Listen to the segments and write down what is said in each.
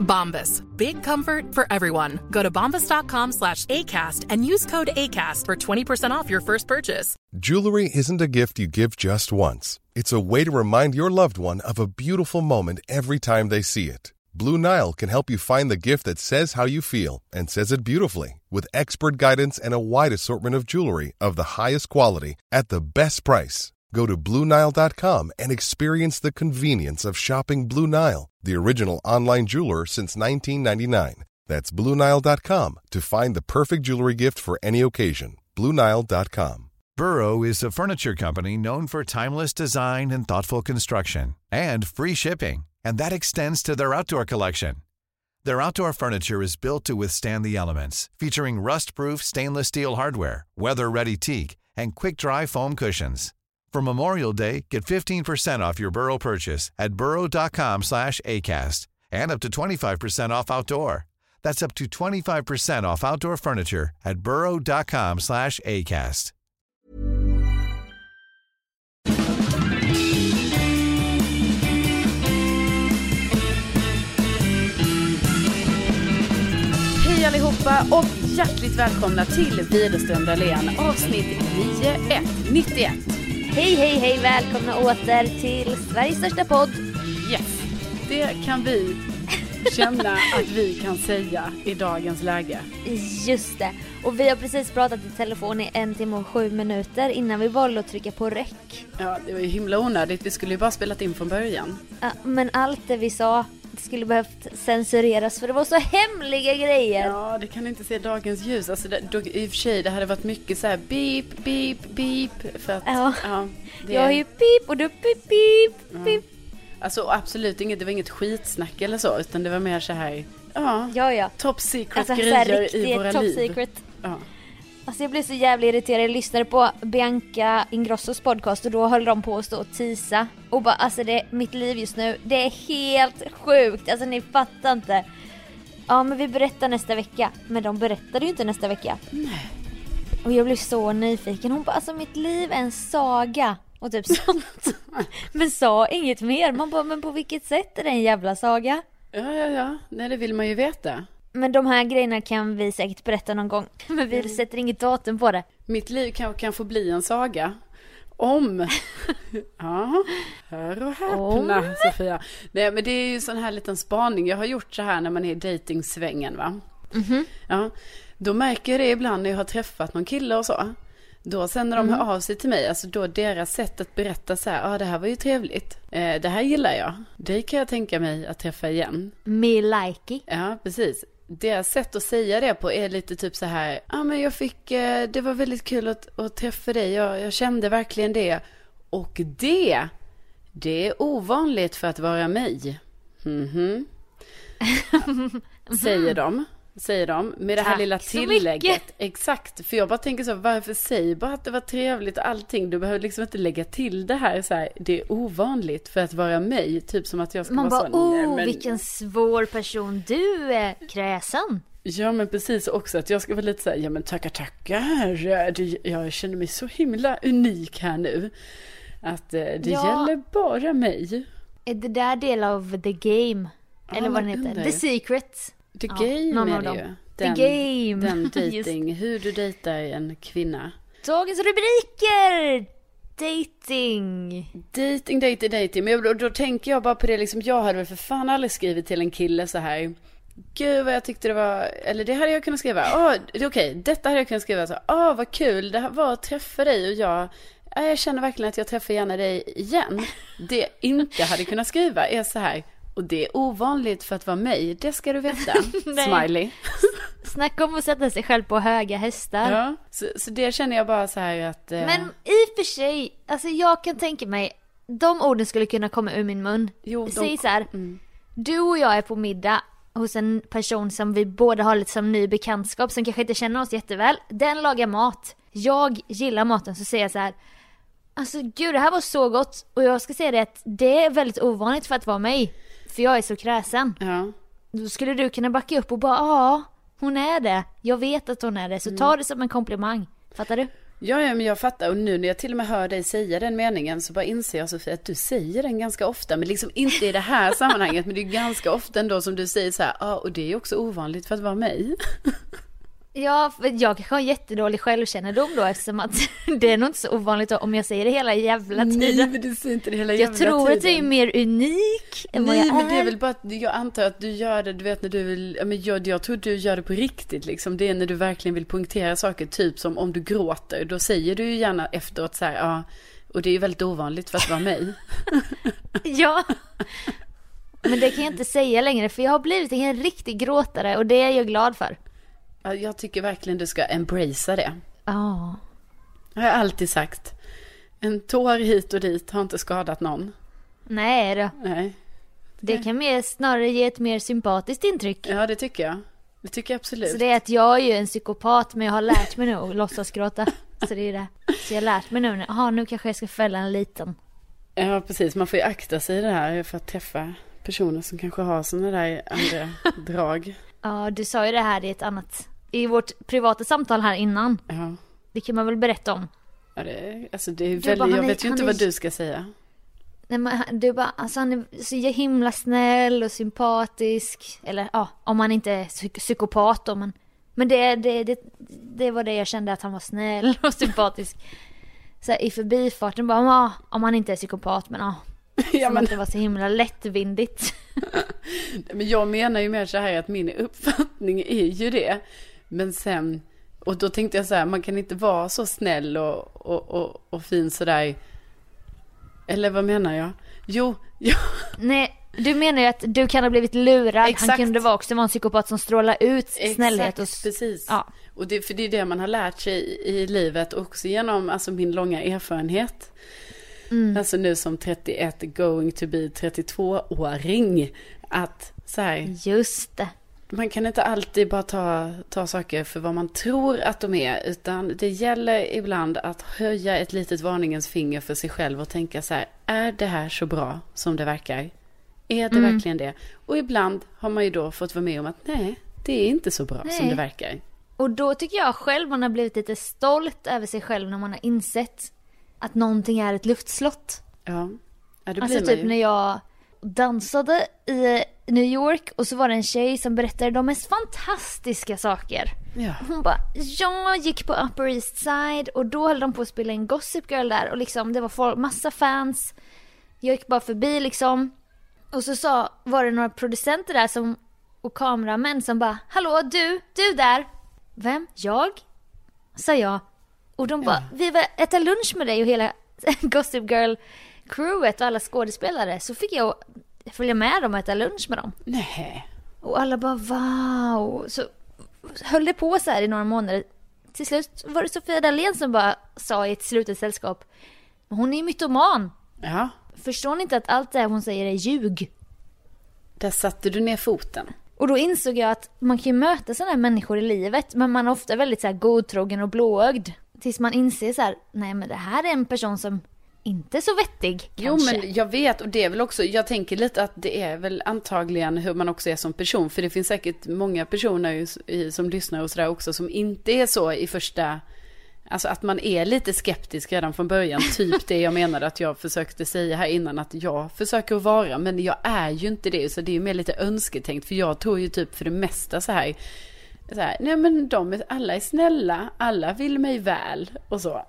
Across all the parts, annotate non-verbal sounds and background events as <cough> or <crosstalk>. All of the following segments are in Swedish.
Bombas. Big comfort for everyone. Go to bombas.com slash ACAST and use code ACAST for 20% off your first purchase. Jewelry isn't a gift you give just once. It's a way to remind your loved one of a beautiful moment every time they see it. Blue Nile can help you find the gift that says how you feel and says it beautifully with expert guidance and a wide assortment of jewelry of the highest quality at the best price. Go to BlueNile.com and experience the convenience of shopping Blue Nile, the original online jeweler since 1999. That's BlueNile.com to find the perfect jewelry gift for any occasion. BlueNile.com. Burrow is a furniture company known for timeless design and thoughtful construction and free shipping, and that extends to their outdoor collection. Their outdoor furniture is built to withstand the elements, featuring rust-proof stainless steel hardware, weather-ready teak, and quick-dry foam cushions. For Memorial Day, get 15% off your Burrow purchase at burrow.com slash ACAST and up to 25% off outdoor. That's up to 25% off outdoor furniture at burrow.com slash ACAST. Hej allihopa och hjärtligt välkomna till Widerström Dahlén avsnitt 9191. Hej, hej, hej! Välkomna åter till Sveriges största podd. Yes, det kan vi känna att vi kan säga i dagens läge. Just det. Och vi har precis pratat i telefon i en timme och sju minuter innan vi valde att trycka på räck. Ja, det var ju himla onödigt. Vi skulle ju bara spelat in från början. Ja, men allt det vi sa skulle behövt censureras för det var så hemliga grejer. Ja, det kan inte se dagens ljus. Alltså, det, då, I och för sig, det hade varit mycket så här beep, beep, beep. För att, Ja. det, Jag är ju pip och du pip, pip, pip. Alltså absolut inget, det var inget skitsnack eller så, utan det var mer så här, ja, Ja, ja. top secret Alltså grejer i våra top liv. secret. Ja. Alltså jag blev så jävla irriterad. Jag lyssnade på Bianca Ingrossos podcast och då höll de på att stå och tisa. Och bara alltså det, mitt liv just nu, det är helt sjukt. Alltså ni fattar inte. Ja men vi berättar nästa vecka. Men de berättade ju inte nästa vecka. Nej. Och jag blev så nyfiken. Hon bara alltså mitt liv är en saga. Och typ sånt. <laughs> men sa inget mer. Man bara men på vilket sätt är det en jävla saga? Ja, ja, ja. Nej, det vill man ju veta. Men de här grejerna kan vi säkert berätta någon gång. <laughs> Men vi sätter inget datum på det. Mitt liv kanske kan få bli en saga. Om... <laughs> ja, hör och häpna Sofia. Nej men det är ju sån här liten spaning jag har gjort så här när man är i dejtingsvängen va. Ja, då märker jag det ibland när jag har träffat någon kille och så. Då sen när de hör av sig till mig, alltså då deras sätt att berätta så här, ja ah, det här var ju trevligt. Eh, det här gillar jag. Det kan jag tänka mig att träffa igen. Me likey. Ja, precis. Deras sätt att säga det på är lite typ så här, ja ah, men jag fick, eh, det var väldigt kul att, att träffa dig, jag, jag kände verkligen det. Och det, det är ovanligt för att vara mig. Mhm. <laughs> Säger de. Säger de. Med det här Tack lilla så tillägget. Exakt. För jag bara tänker så, varför säg bara att det var trevligt och allting. Du behöver liksom inte lägga till det här så här. Det är ovanligt för att vara mig. Typ som att jag ska Man vara bara, så. nej, oh men- vilken svår person du är, kräsen. Ja men precis också att jag ska vara lite så här, ja men tackar tackar, det, jag känner mig så himla unik här nu. Att eh, det Ja. gäller bara mig. Är det där del av the game? Eller vad man den heter? The secret. The Ja, game är det ju. The Den, game. Den <laughs> dating, hur du dejtar en kvinna. Dagens rubriker! Dating. Dating, dating, dating. Men då, då tänker jag bara på det liksom, jag hade väl för fan aldrig skrivit till en kille så här. Gud vad jag tyckte det var, eller det hade jag kunnat skriva. Är okej, detta hade jag kunnat skriva så. Åh, vad kul, det här var att träffa dig och jag, ja, jag känner verkligen att jag träffar gärna dig igen. Det jag inte hade kunnat skriva är så här. Och det är ovanligt för att vara mig, det ska du veta. <laughs> Smiley. Snacka om att sätta sig själv på höga hästar. Ja, så, så det känner jag bara så här att... eh, Men i och för sig, alltså jag kan tänka mig, de orden skulle kunna komma ur min mun. Jo, de- Säg så här, mm. du och jag är på middag hos en person som vi båda har lite som ny bekantskap som kanske inte känner oss jätteväl. Den lagar mat. jag gillar maten så säger jag så här. Alltså gud det här var så gott och jag ska säga det att det är väldigt ovanligt för att vara mig. För jag är så kräsen. Ja. Då skulle du kunna backa upp och bara ja, hon är det. Jag vet att hon är det. Så ta det som en komplimang. Fattar du? Ja, ja, men jag fattar. Och nu när jag till och med hör dig säga den meningen så bara inser jag Sofie att du säger den ganska ofta. Men liksom inte i det här <laughs> sammanhanget. Men det är ganska ofta ändå som du säger så här. Ja, och det är också ovanligt för att vara mig. <laughs> Ja, jag kanske har jättedålig självkännedom då eftersom att <laughs> det är nog inte så ovanligt om jag säger det hela jävla tiden. Nej, men du säger inte det hela jävla jag tror tiden. att jag är mer unik än vad Nej, jag men det är är. väl bara att jag antar att du gör det, du vet när du vill, men jag, jag tror du gör det på riktigt liksom. Det är när du verkligen vill poängtera saker, typ som om du gråter, då säger du ju gärna efteråt så här, ja, och det är ju väldigt ovanligt för att vara mig. <laughs> Ja. Men det kan jag inte säga längre för jag har blivit en riktig gråtare och det är jag glad för. Ja, Jag tycker verkligen du ska embracea det. Ja. Har jag alltid sagt. En tår hit och dit har inte skadat någon. Nej då. Nej. Det kan mer snarare ge ett mer sympatiskt intryck. Ja, det tycker jag. Det tycker jag absolut. Så det är att jag är ju en psykopat men jag har lärt mig nu att låtsas gråta. Så det är det. Så jag har lärt mig nu, jaha nu kanske jag ska fälla en liten. Ja, precis. Man får ju akta sig i det här för att träffa personer som kanske har sådana där andra <laughs> drag. Ja, du sa ju det här i ett annat, i vårt privata samtal här innan. Ja. Det kan man väl berätta om. Ja, det, alltså det är väldigt, bara, jag är- vet ju inte är- vad du ska säga. Nej men du bara, alltså han är så himla snäll och sympatisk. Eller ja, om han inte är psyk- psykopat då men. Men det, det, det, det var det jag kände att han var snäll <laughs> och sympatisk. Så här, i förbifarten bara, ja, om han inte är psykopat men ja. <laughs> Ja, Som men, att det var så himla lättvindigt. <laughs> men jag menar ju mer så här att min uppfattning är ju det. Men sen, och då tänkte jag så här, man kan inte vara så snäll och, och, och, och fin sådär. Eller vad menar jag? Jo, <laughs> ja, Nej, du menar ju att du kan ha blivit lurad. Han Exakt. kunde vara också vara en psykopat som strålar ut Exakt, snällhet och... precis. Ja. Och det, för det är det man har lärt sig i, i livet också genom alltså, min långa erfarenhet. Mm. Alltså nu som 31 going to be 32-åring. Att så här, Just det. Man kan inte alltid bara ta, ta saker för vad man tror att de är. Utan det gäller ibland att höja ett litet varningens finger för sig själv och tänka så här, är det här så bra som det verkar? Är det Mm. verkligen det? Och ibland har man ju då fått vara med om att nej, det är inte så bra som Nej. det verkar. Och då tycker jag själv man har blivit lite stolt över sig själv när man har insett att någonting är ett luftslott. Ja, ja det Alltså blir typ man ju. när jag dansade i New York och så var det en tjej som berättade de mest fantastiska saker. Ja. Hon bara, jag gick på Upper East Side och då höll de på att spela in Gossip Girl där och liksom det var folk, massa fans. Jag gick bara förbi liksom. Och så sa, var det några producenter där som, och kameramän som bara, hallå du, du där. Vem? Jag? Sa jag. Och de bara, vi vill äta lunch med dig och hela <laughs> Gossip Girl crewet och alla skådespelare. Så fick jag följa med dem och äta lunch med dem. Nej. Och alla bara wow. Så höll det på så här i några månader. Till slut var det Sofia Dalén som bara sa i ett slutet sällskap. "Men Hon är ju mytoman. Ja, Förstår ni inte att allt det här hon säger är ljug? där satte du ner foten. Och då insåg jag att man kan ju möta sådana här människor i livet men man är ofta väldigt så här godtrogen och blåögd. Tills man inser så här, nej men det här är en person som inte så vettig Jo kanske. men jag vet och det är väl också, jag tänker lite att det är väl antagligen hur man också är som person. För det finns säkert många personer som lyssnar och sådär också som inte är så i första, alltså att man är lite skeptisk redan från början. <laughs> Typ det jag menade att jag försökte säga här innan att jag försöker att vara. Men jag är ju inte det, så det är ju mer lite önsketänkt. För jag tror ju typ för det mesta så här, så här nej men de är, alla är snälla, alla vill mig väl och så.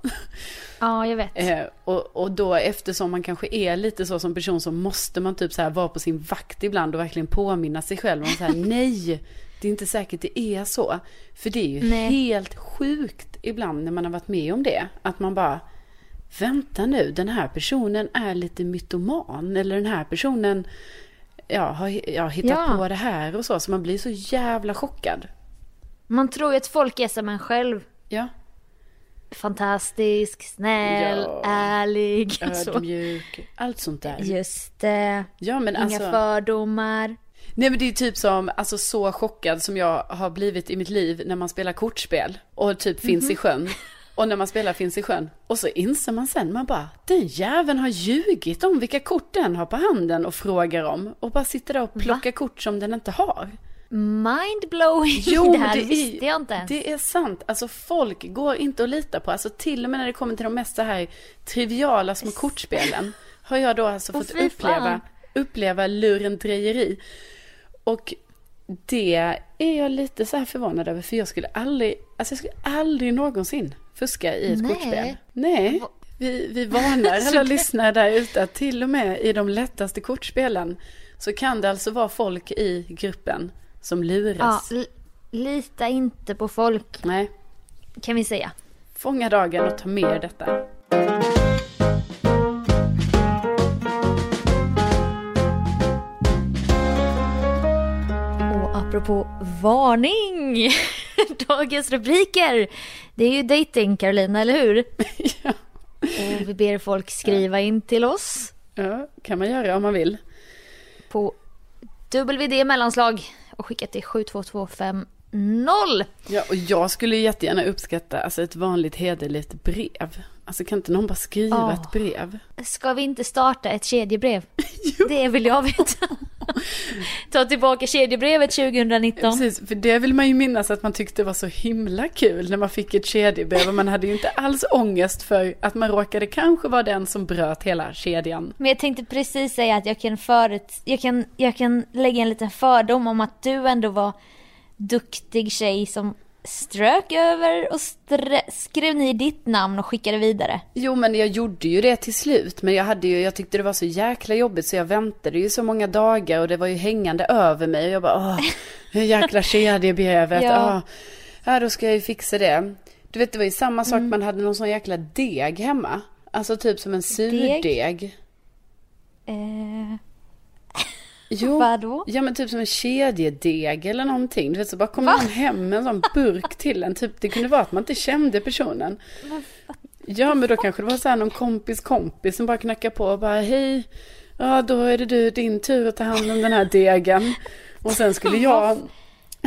Ja, jag vet. Eh, och, och då eftersom man kanske är lite så som person så måste man typ så här vara på sin vakt ibland och verkligen påminna sig själv om så här nej, det är inte säkert det är så. För det är ju Nej. helt sjukt ibland när man har varit med om det. Att man bara, vänta nu, den här personen är lite mytoman. Eller den här personen ja, har, ja, hittat Ja. på det här och så. Så man blir så jävla chockad. Man tror ju att folk är som en själv. Ja, Fantastisk, snäll, Ja. ärlig. <laughs> Så. ödmjuk, allt sånt där. Just det. Ja, men Inga alltså... fördomar. Nej men det är typ som, alltså så chockad som jag har blivit i mitt liv när man spelar kortspel och typ finns Mhm. i sjön. Och när man spelar Finns i sjön. Och så inser man sen, man bara, den jäveln har ljugit om vilka kort den har på handen och frågar om. Och bara sitter där och plockar kort som den inte har. Mindblowing! <laughs> Jo, det här det visste jag inte ens. Det är sant. Alltså folk går inte att lita på. Alltså till och med när det kommer till de mest så här triviala små kortspelen. Har jag då alltså fått uppleva, uppleva lurendrejeri. Och det är jag lite så här förvånad över. För jag skulle aldrig, alltså jag skulle aldrig någonsin fuska i ett Nej. kortspel. Nej. Vi, vi varnar <laughs> alla lyssnare där ute att till och med i de lättaste kortspelen så kan det alltså vara folk i gruppen som Ja, luras. l- lita inte på folk, Nej. kan vi säga. Fånga dagen och ta med er detta. Och apropå varning! <laughs> Dagens rubriker! Det är ju dating Carolina, eller hur? <laughs> ja. Och vi ber folk skriva in till oss ja, kan man göra om man vill. på WD mellanslag och skicka till 72250. Ja, och jag skulle jättegärna uppskatta alltså, ett vanligt hederligt brev. Alltså kan inte någon bara skriva Ja. ett brev? Ska vi inte starta ett kedjebrev? <laughs> Det vill jag veta. <laughs> Ta tillbaka kedjebrevet 2019. Precis, för det vill man ju minnas att man tyckte var så himla kul när man fick ett kedjebrev. Och man hade ju inte alls ångest för att man råkade kanske vara den som bröt hela kedjan. Men jag tänkte precis säga att jag kan, förut, jag, kan, jag kan lägga en liten fördom om att du ändå var duktig tjej som strök över och skrev ner ditt namn och skickade vidare. Jo, men jag gjorde ju det till slut. Men jag, hade ju, jag tyckte det var så jäkla jobbigt så jag väntade ju så många dagar och det var ju hängande över mig. Och jag bara, åh, det jäkla kedjebrevet. <laughs> Ja. Ja. ja, då ska jag ju fixa det. Du vet, det var ju samma sak, man hade någon sån jäkla deg hemma. Alltså typ som en surdeg. Eh, <laughs> Jo. Vadå? Ja men typ som en kedjedeg eller någonting. Du vet så bara kom någon hem med en sån burk till en. Typ, det kunde vara att man inte kände personen. Ja men då kanske det var så här någon kompis kompis som bara knackade på och bara hej. Ja då är det du, din tur att ta hand om den här degen. Och sen skulle jag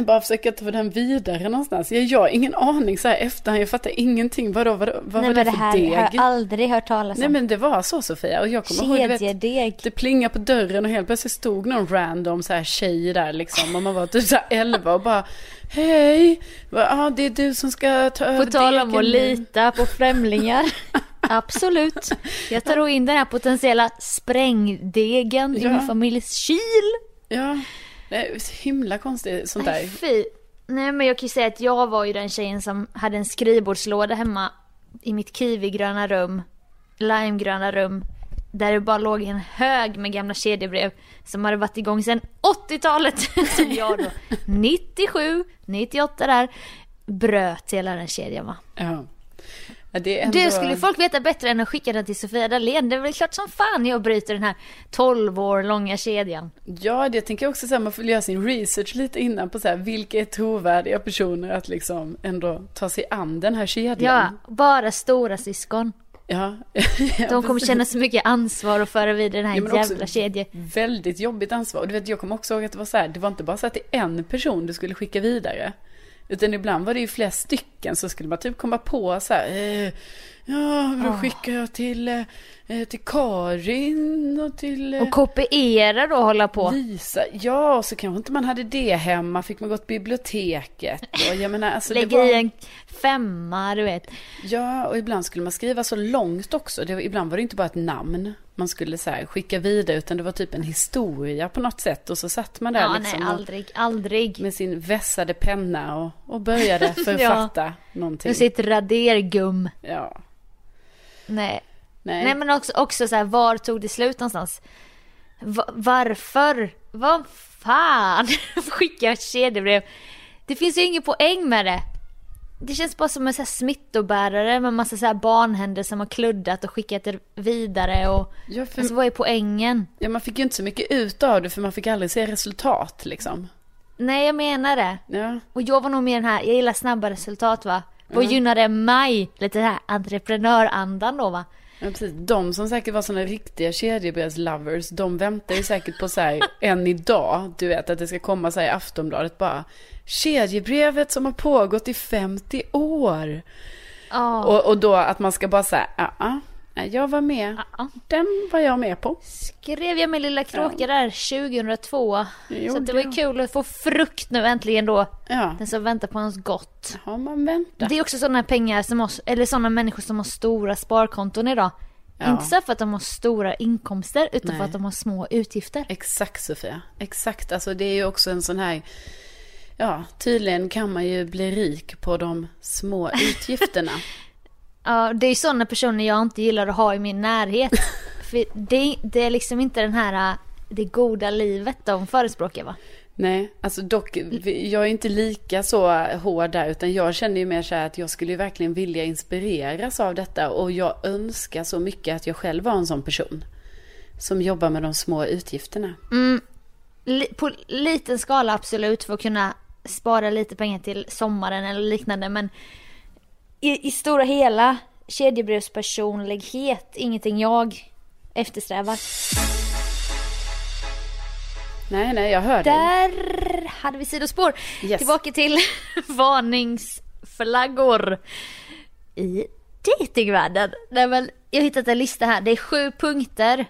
bara försöka ta den vidare någonstans. Ja, jag har ingen aning så här efterhand. Jag fattar ingenting. Vadå, vadå, vad nej var det det för här deg? har jag aldrig hört talas om. Nej men det var så Sofia. Och jag kommer ihåg, du vet, det plingade på dörren och helt plötsligt stod någon random så här tjej där liksom. Och man var typ så här 11 och bara Hej! Ja, det är du som ska ta över På tal om degen att nu." lita på främlingar. <laughs> Absolut. Jag tar då in den här potentiella sprängdegen i Ja. min familjs kyl. Ja, är så himla konstigt sånt Nej, där. fy. Nej men jag kan ju säga att jag var ju den tjejen som hade en skrivbordslåda hemma i mitt kiwigröna rum, limegröna rum, där det bara låg en hög med gamla kedjebrev som hade varit igång sedan 80-talet. Som <laughs> jag då, 97, 98 där, bröt hela den kedjan va. Ja. Ja, det ändå... Det skulle folk veta bättre än att skicka den till Sofia Dalén. Det är väl klart som fan jag bryter den här 12 år långa kedjan. Ja, det tänker jag också så här, man får göra sin research lite innan på så här, vilka är trovärdiga personer att liksom ändå ta sig an den här Ja, kedjan. bara stora syskon. Ja. <laughs> De kommer känna så mycket ansvar och föra vidare den här Ja, jävla kedjan. Väldigt jobbigt ansvar. Och du vet, jag kommer också ihåg att det var så här, det var inte bara så att det är en person du skulle skicka vidare. Utan ibland var det ju flera stycken så skulle man typ komma på så här, eh, ja, då skickar jag till, eh, till Karin och till eh, Och kopiera då och hålla på. Lisa. Ja, så kanske inte man hade det hemma, fick man gå till biblioteket. Och jag <laughs> menar, alltså det Lägga var... i en femma, du vet. Ja, och ibland skulle man skriva så långt också. Det, ibland var det inte bara ett namn man skulle så här, skicka vidare, utan det var typ en historia på något sätt. Och så satt man där Ja, liksom nej, aldrig, aldrig. med sin vässade penna och, och började <laughs> författa någonting. Med sitt radergum. Ja. Nej. Nej. Nej men också, också så här, var tog det slut någonstans? Va- varför? Vad fan? <laughs> Skicka ett kedjebrev. Det finns ju ingen poäng med det. Det känns bara som en så här smittobärare med massa så här barnhänder som har kluddat och skickat det vidare och... Ja, för, Alltså vad är poängen? ja, man fick ju inte så mycket ut av det för man fick aldrig se resultat liksom. Nej jag menar det. Ja, Och jag var nog mer den här, jag gillar snabba resultat va. Vad gynnade mig? Lite den här entreprenörandan då va. Ja, precis. De som säkert var sådana riktiga kedjebrevslovers, de väntar ju säkert på så här, <laughs> än idag, du vet, att det ska komma så här i Aftonbladet bara, kedjebrevet som har pågått i 50 år. Ja. Och, och då att man ska bara säga, ja, ja, jag var med. Ja. Den var jag med på. Skrev jag med Lilla Kråka där 2002. Det Så det var kul att få frukt nu äntligen då. Ja, Den som väntar på ens gott. har man väntat. Det är också sådana pengar som har, eller sådana människor som har stora sparkonton idag. Ja. Inte så för att de har stora inkomster utan Nej. för att de har små utgifter. Exakt Sofia, exakt. Alltså det är ju också en sån här, ja tydligen kan man ju bli rik på de små <laughs> utgifterna. Ja, det är sådana personer jag inte gillar att ha i min närhet. <laughs> för det, det är liksom inte den här, äh, det goda livet de förespråkar va? Nej, alltså dock, jag är inte lika så hård där, utan jag känner ju mer så här att jag skulle verkligen vilja inspireras av detta och jag önskar så mycket att jag själv var en sån person. Som jobbar med de små utgifterna. Li, på liten skala absolut för att kunna spara lite pengar till sommaren eller liknande men i, i stora hela kedjebrevspersonlighet, ingenting jag eftersträvar. Nej, nej, jag hör dig. Där hade vi sidospår. Yes. Tillbaka till <laughs> varningsflaggor i datingvärlden. Nej, men jag har hittat en lista här. Det är sju punkter.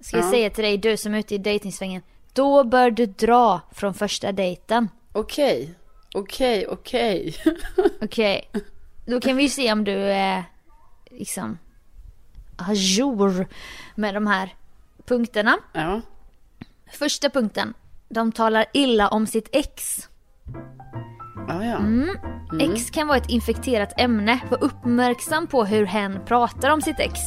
Ska jag Ja. säga till dig, du som är ute i dejtingsvängen. Då bör du dra från första dejten. Okej, okej, okej. <laughs> Okej. Då kan vi ju se om du är liksom ajour med de här punkterna. Ja, Första punkten. De talar illa om sitt ex. ja, ja. Mm. Ex kan vara ett infekterat ämne. Var uppmärksam på hur hen pratar om sitt ex.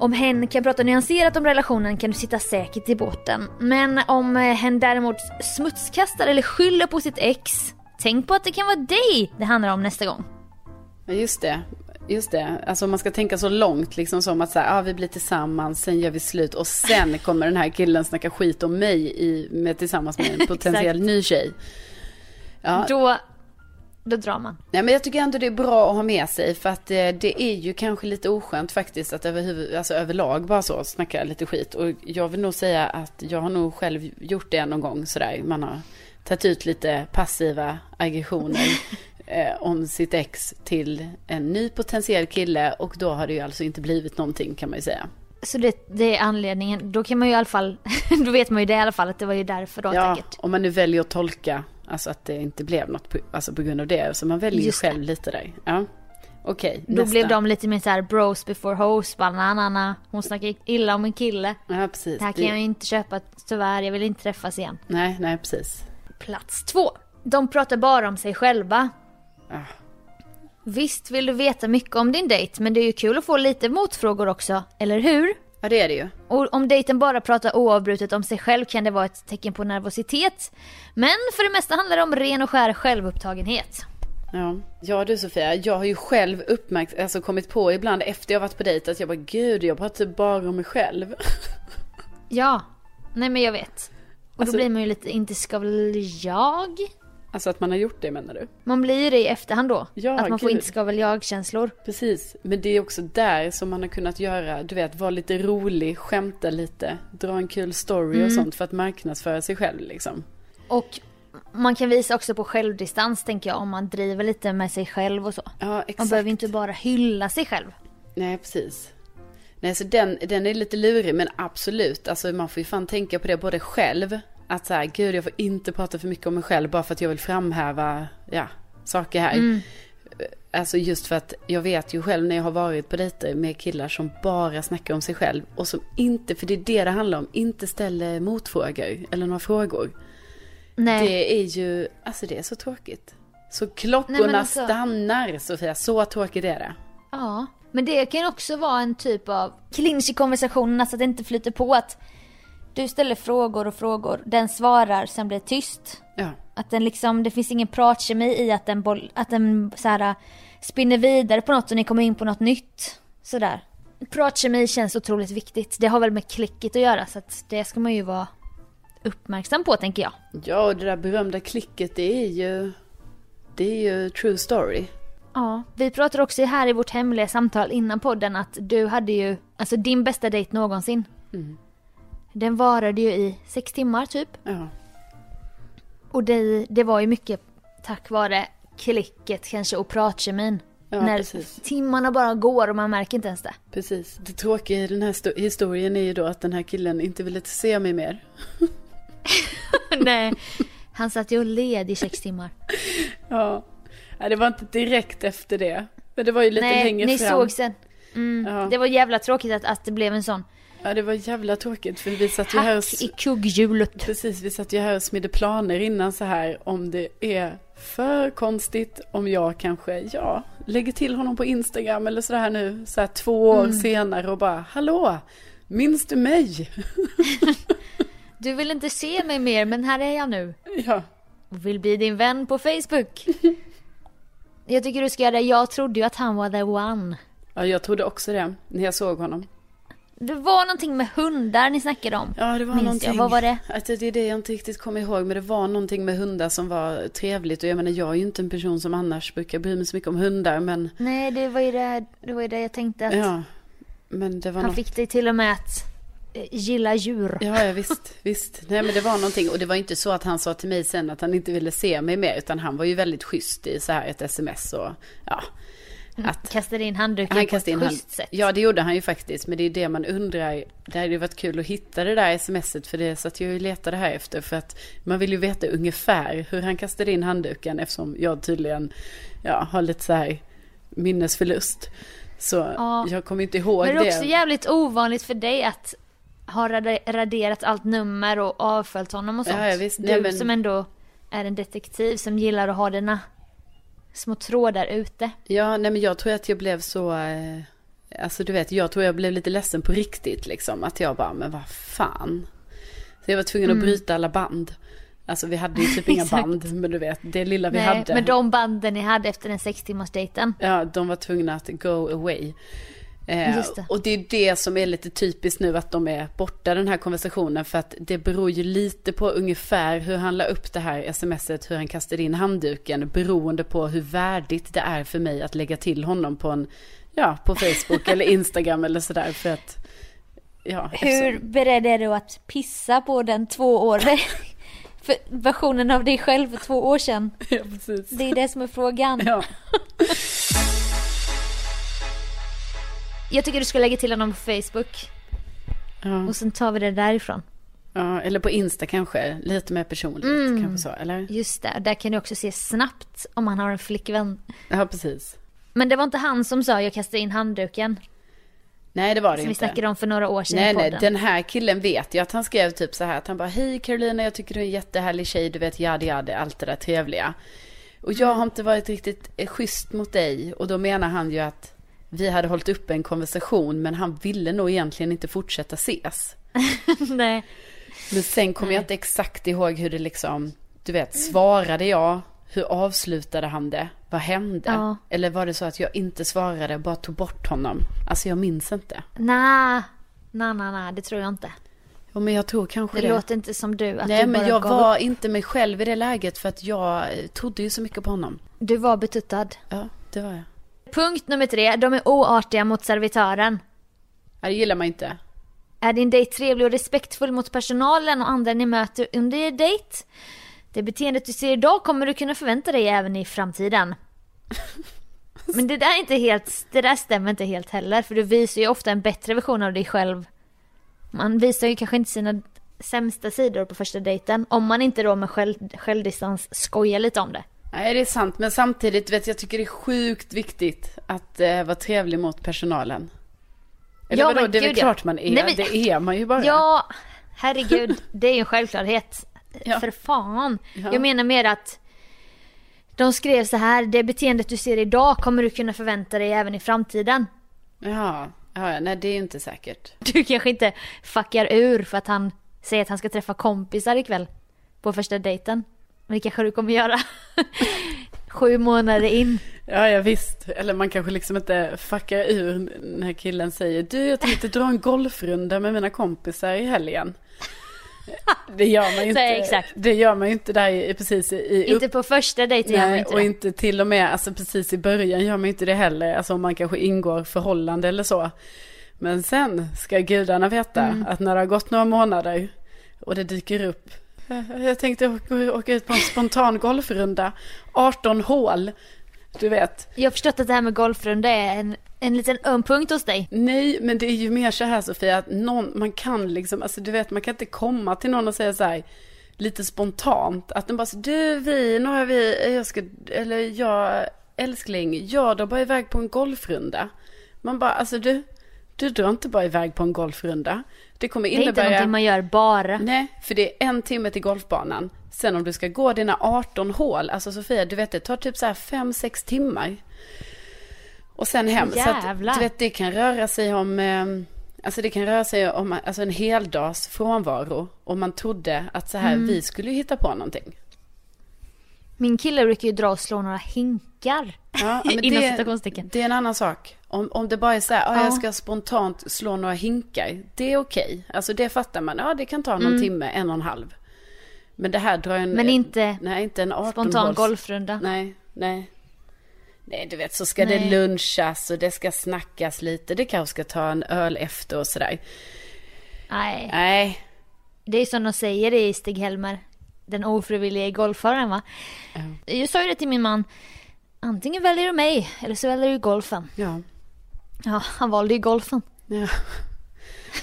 Om hen kan prata nyanserat om relationen kan du sitta säkert i båten. Men om eh, hen däremot smutskastar eller skyller på sitt ex, tänk på att det kan vara dig det handlar om nästa gång. Ja, Just det. Just det. Alltså man ska tänka så långt liksom som att så här, ah, vi blir tillsammans, sen gör vi slut och sen <laughs> kommer den här killen snacka skit om mig i, med, tillsammans med en <laughs> potentiell ny tjej. Ja, Då, då drar man. Nej, men jag tycker ändå det är bra att ha med sig för att eh, det är ju kanske lite oskönt faktiskt att överhuvud, alltså överlag bara så snacka lite skit. Och jag vill nog säga att jag har nog själv gjort det någon gång sådär. Man har tagit ut lite passiva aggressioner <laughs> eh, om sitt ex till en ny potentiell kille och då har det ju alltså inte blivit någonting kan man ju säga. Så det, det är anledningen. Då kan man ju i alla fall, <laughs> då vet man ju det i alla fall att det var ju därför då Ja, säkert. om man nu väljer att tolka, alltså att det inte blev något på, alltså på grund av det. Så man väljer ju det. själv lite där. Ja, okej. Då nästa. blev de lite mer så här bros before hoes, banana, hon snackar illa om en kille. Ja, precis. Det här kan Det- jag inte köpa tyvärr, jag vill inte träffas igen. Nej, nej precis. Plats två. De pratar bara om sig själva. Visst vill du veta mycket om din dejt, men det är ju kul att få lite motfrågor också, eller hur? Ja, det är det ju. Och om dejten bara pratar oavbrutet om sig själv kan det vara ett tecken på nervositet. Men för det mesta handlar det om ren och skär självupptagenhet. Ja. ja, du Sofia, jag har ju själv uppmärks- alltså kommit på ibland efter jag varit på dejt att jag bara, gud, jag pratar bara om mig själv. Ja, nej men jag vet. Och Alltså- då blir man ju lite, inte ska väl jag? Alltså att man har gjort det menar du? Man blir ju det i efterhand då. Ja, att man får gud. inte ska väl jag-känslor. Precis, men det är också där som man har kunnat göra, du vet, vara lite rolig, skämta lite, dra en kul story Mm. och sånt för att marknadsföra sig själv liksom. Och man kan visa också på självdistans tänker jag om man driver lite med sig själv och så. Ja, Man exakt. behöver inte bara hylla sig själv. Nej, precis. Nej, så den, den är lite lurig, men absolut. Alltså man får ju fan tänka på det både själv. Att så här, gud jag får inte prata för mycket om mig själv bara för att jag vill framhäva, ja, saker här. Alltså just för att jag vet ju själv när jag har varit på dejter med killar som bara snackar om sig själv. Och som inte, för det är det det handlar om, inte ställer motfrågor eller några frågor. Nej. Det är ju, alltså det är så tråkigt. Så klockorna Nej, alltså- stannar Sofia, så tråkigt är det. Ja, men det kan också vara en typ av clinch i konversationen, så att det inte flyter på att du ställer frågor och frågor, den svarar, sen blir det tyst. Ja. Att den liksom, det finns ingen pratkemi i att den, boll, att den så här, spinner vidare på något och ni kommer in på något nytt. Sådär. Pratkemi känns otroligt viktigt. Det har väl med klicket att göra så att det ska man ju vara uppmärksam på tänker jag. Ja, och det där berömda klicket, det är ju... Det är ju true story. Ja, vi pratade också här i vårt hemliga samtal innan podden att du hade ju, alltså din bästa dejt någonsin. Den varade ju i sex timmar typ. Ja. Och det, det var ju mycket tack vare klicket kanske och pratkemin. Ja, när precis. timmarna bara går och man märker inte ens det. Precis. Det tråkiga i den här sto- historien är ju då att den här killen inte ville se mig mer. <laughs> Nej. Han satt ju och led i sex timmar. <laughs> Ja. Nej, det var inte direkt efter det. Men det var ju lite Nej, längre ni fram. såg sen. Mm, Ja. Det var jävla tråkigt att, att det blev en sån Ja, det var jävla tråkigt för vi satt ju här och... i kugghjulet. Precis, vi satt ju här och smidde planer innan så här om det är för konstigt om jag kanske, ja, lägger till honom på Instagram eller sådär nu så här två år senare och bara, hallå, minns du mig? <laughs> Du vill inte se mig mer men här är jag nu. <laughs> ja, Och vill bli din vän på Facebook. <laughs> Jag tycker du ska göra det. Jag trodde ju att han var the one. ja, jag trodde också det när jag såg honom. Det var någonting med hundar ni snackade om. Ja, det var Minns någonting. jag. Vad var det? Att det är det jag inte riktigt kommer ihåg, men det var någonting med hundar som var trevligt. Och jag menar, jag är ju inte en person som annars brukar bry mig så mycket om hundar, men Nej, det var ju det, det, var ju det jag tänkte att ja. Men det var han något. fick dig till och med att eh, gilla djur. Ja, ja visst, visst. Nej men det var någonting och det var inte så att han sa till mig sen att han inte ville se mig mer utan han var ju väldigt schysst i så här ett sms och ja. Att Kastade in handduken han på kastade ett in hand. schysst sätt. Ja det gjorde han ju faktiskt men det är det man undrar. Det hade ju varit kul att hitta det där smset för det satt jag och letade här efter för att man vill ju veta ungefär hur han kastade in handduken eftersom jag tydligen ja, har lite så här minnesförlust. Så Ja. jag kommer inte ihåg Men det. det är också jävligt ovanligt för dig att ha rade- raderat allt nummer och avföljt honom och sånt. Ja, ja, visst. Du Nej, men- som ändå är en detektiv som gillar att ha dina små trådar ute. Ja, nej men jag tror att jag blev så, eh, alltså du vet, jag tror jag blev lite ledsen på riktigt liksom. Att jag bara, men vad fan. Så jag var tvungen att bryta alla band. Alltså vi hade ju typ inga <laughs> band, men du vet, det lilla vi Nej, hade. men de banden ni hade efter den sex timmars dejten. Ja, de var tvungna att go away. Eh, det. och det är det som är lite typiskt nu att de är borta den här konversationen för att det beror ju lite på ungefär hur han la upp det här smset, hur han kastade in handduken beroende på hur värdigt det är för mig att lägga till honom på en, ja, på Facebook eller <laughs> Instagram eller sådär för att, ja. Hur eftersom- beredd är du att pissa på den två år <laughs> för versionen av dig själv för två år sedan? Ja. Det är det som är frågan. Ja. <laughs> Jag tycker du ska lägga till honom på Facebook Ja. och sen tar vi det därifrån. ja, eller på Insta kanske, lite mer personligt Mm. kanske så, eller? Just det, där kan du också se snabbt om han har en flickvän. Ja, precis. Men det var inte han som sa jag kastade in handduken. Nej, det var det Som vi inte. snackade om för några år sedan Nej, i nej, den här killen vet ju att han skrev typ så här att han bara hej Carolina, jag tycker du är en jättehärlig tjej, du vet jadi jadi, allt det där trevliga. Och jag har inte varit riktigt eh, schysst mot dig och då menar han ju att vi hade hållit uppe en konversation men han ville nog egentligen inte fortsätta ses. <laughs> nej. Men sen kommer jag inte exakt ihåg hur det liksom, du vet, svarade jag? Hur avslutade han det? Vad hände? Ja. Eller var det så att jag inte svarade, bara tog bort honom? Alltså jag minns inte. Nej, nej, nej, nej, det tror jag inte. Jo, men jag tror kanske Det det. låter inte som du. Att Nej du men jag gav var upp. inte mig själv i det läget för att jag trodde ju så mycket på honom. Du var betuttad. Ja, det var jag. Punkt nummer tre, de är oartiga mot servitören. Ja, det gillar man inte. Är din dejt trevlig och respektfull mot personalen och andra ni möter under er dejt? Det beteendet du ser idag kommer du kunna förvänta dig även i framtiden. <laughs> Men det där är inte helt, det där stämmer inte helt heller för du visar ju ofta en bättre version av dig själv. Man visar ju kanske inte sina sämsta sidor på första dejten om man inte då med själv, självdistans skojar lite om det. Nej, det är sant. Men samtidigt, vet jag tycker det är sjukt viktigt att eh, vara trevlig mot personalen. Eller Ja, vadå, men det är väl klart man är. Nej, men- Det är man ju bara. Ja, herregud. Det är ju en självklarhet. <laughs> Ja. För fan. Ja. Jag menar mer att de skrev så här, det beteendet du ser idag kommer du kunna förvänta dig även i framtiden. Ja, ja, ja, nej det är ju inte säkert. <laughs> Du kanske inte fuckar ur för att han säger att han ska träffa kompisar ikväll på första dejten. Men det kanske du kommer göra <laughs> sju månader in. Ja, ja visst. Eller man kanske liksom inte fuckar ur när killen säger du jag tänkte dra en golfrunda med mina kompisar i helgen. <laughs> Det gör man ju inte. Nej, exakt. Det gör man ju inte där i, precis i, Inte på första dejten gör man inte och det. inte till och med, alltså precis i början gör man ju inte det heller. Alltså om man kanske ingår förhållande eller så. Men sen ska gudarna veta Mm. att när det har gått några månader och det dyker upp. "Eh, Jag tänkte åka, åka ut på en spontan golfrunda. 18 hål. Du vet. Jag har förstått att det här med golfrunda är en, en liten öm punkt hos dig. Nej, men det är ju mer så här Sofia, att någon, man kan liksom, alltså du vet, man kan inte komma till någon och säga så här, lite spontant, att den bara så, du, vi, nu har vi, jag ska, eller jag, älskling, jag drar bara iväg på en golfrunda. Man bara, alltså du, du drar inte bara iväg på en golfrunda. Det kommer Det är inte innebära... någonting man gör bara. Nej, för det är en timme till golfbanan. Sen om du ska gå dina 18 hål, alltså Sofia, du vet det tar typ så här 5-6 timmar. Och sen hem. Så att, Jävlar. du vet, det kan röra sig om, eh, alltså det kan röra sig om alltså en hel dags frånvaro. Och man trodde att så här, Mm. vi skulle hitta på någonting. Min kille brukar ju dra och slå några hinkar. Ja, <laughs> men Inom det, citationstecken. det är en annan sak. Om, om det bara är så här, ah, Ja. jag ska spontant slå några hinkar. Det är okej. Alltså det fattar man. Ja, det kan ta någon Mm. timme, en och en halv. Men det här drar en... Men inte nej, inte en 18 Spontan golfrunda. Nej, nej. Nej, du vet så ska Nej. det lunchas och det ska snackas lite. Det kanske ska ta en öl efter och sådär. Nej. Nej, Det är som de säger i Stig-Helmer. Den ofrivillige golfaren va? Jag sa ju det till min man. Antingen väljer du mig eller så väljer du golfen. ja. Ja, han valde ju golfen. Ja,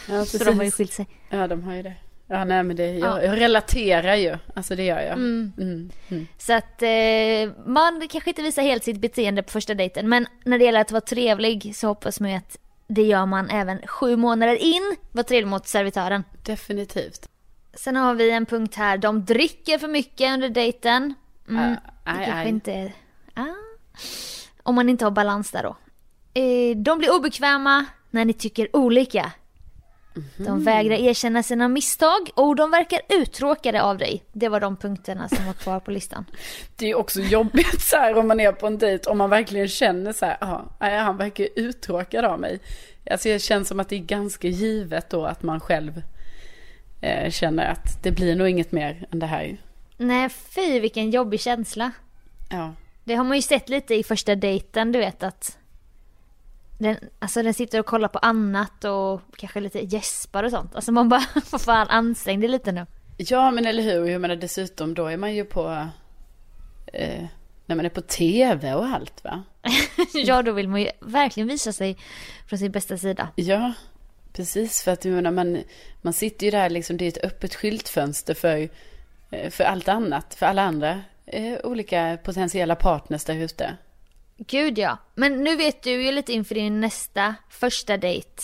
ja <laughs> Så de har ju skilt sig. Ja, de har ju det. Ja, nej men det, jag, Ja. jag relaterar ju. Alltså det gör jag. Mm. Mm. Mm. Så att eh, man kanske inte visar helt sitt beteende på första dejten. Men när det gäller att vara trevlig så hoppas man ju att det gör man även sju månader in. Var trevlig mot servitören. Definitivt. Sen har vi en punkt här. De dricker för mycket under dejten. Mm, Ah, det kanske aj. inte är... Ah. Om man inte har balans där då. Eh, de blir obekväma när ni tycker olika. Mhm. De vägrar erkänna sina misstag och de verkar uttråkade av dig. Det var de punkterna som var kvar på listan. <laughs> Det är också jobbigt så här om man är på en dejt. Om man verkligen känner så här, ja, nej, han verkar uttråkad av mig. Alltså det känns som att det är ganska givet då att man själv eh, känner att det blir nog inget mer än det här. Nej, fy vilken jobbig känsla. Ja. Det har man ju sett lite i första dejten, du vet att den, alltså den sitter och kollar på annat och kanske lite gäspar och sånt. Alltså man bara, <laughs> vad fan ansträng dig lite nu. Ja, men eller hur? Jag menar dessutom, då är man ju på... Eh, när man är på tv och allt, va? <laughs> ja, då vill man ju verkligen visa sig från sin bästa sida. Ja, precis. För att jag menar, man, man sitter ju där liksom, det är ett öppet skyltfönster för, eh, för allt annat. För alla andra eh, olika potentiella partners där ute. Gud ja. Men nu vet du ju lite inför din nästa första dejt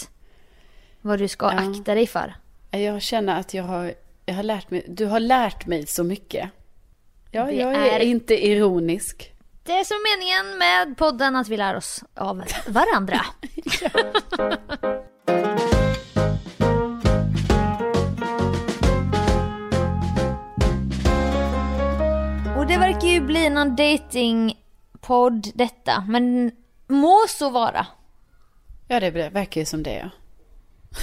vad du ska Ja. akta dig för. Jag känner att jag har, jag har lärt mig, du har lärt mig så mycket. Ja, Det jag är är- inte ironisk. Det är som meningen med podden att vi lär oss av varandra. <laughs> <laughs> ju bli någon datingpodd detta, men må så vara. Ja, det verkar ju som det, ja.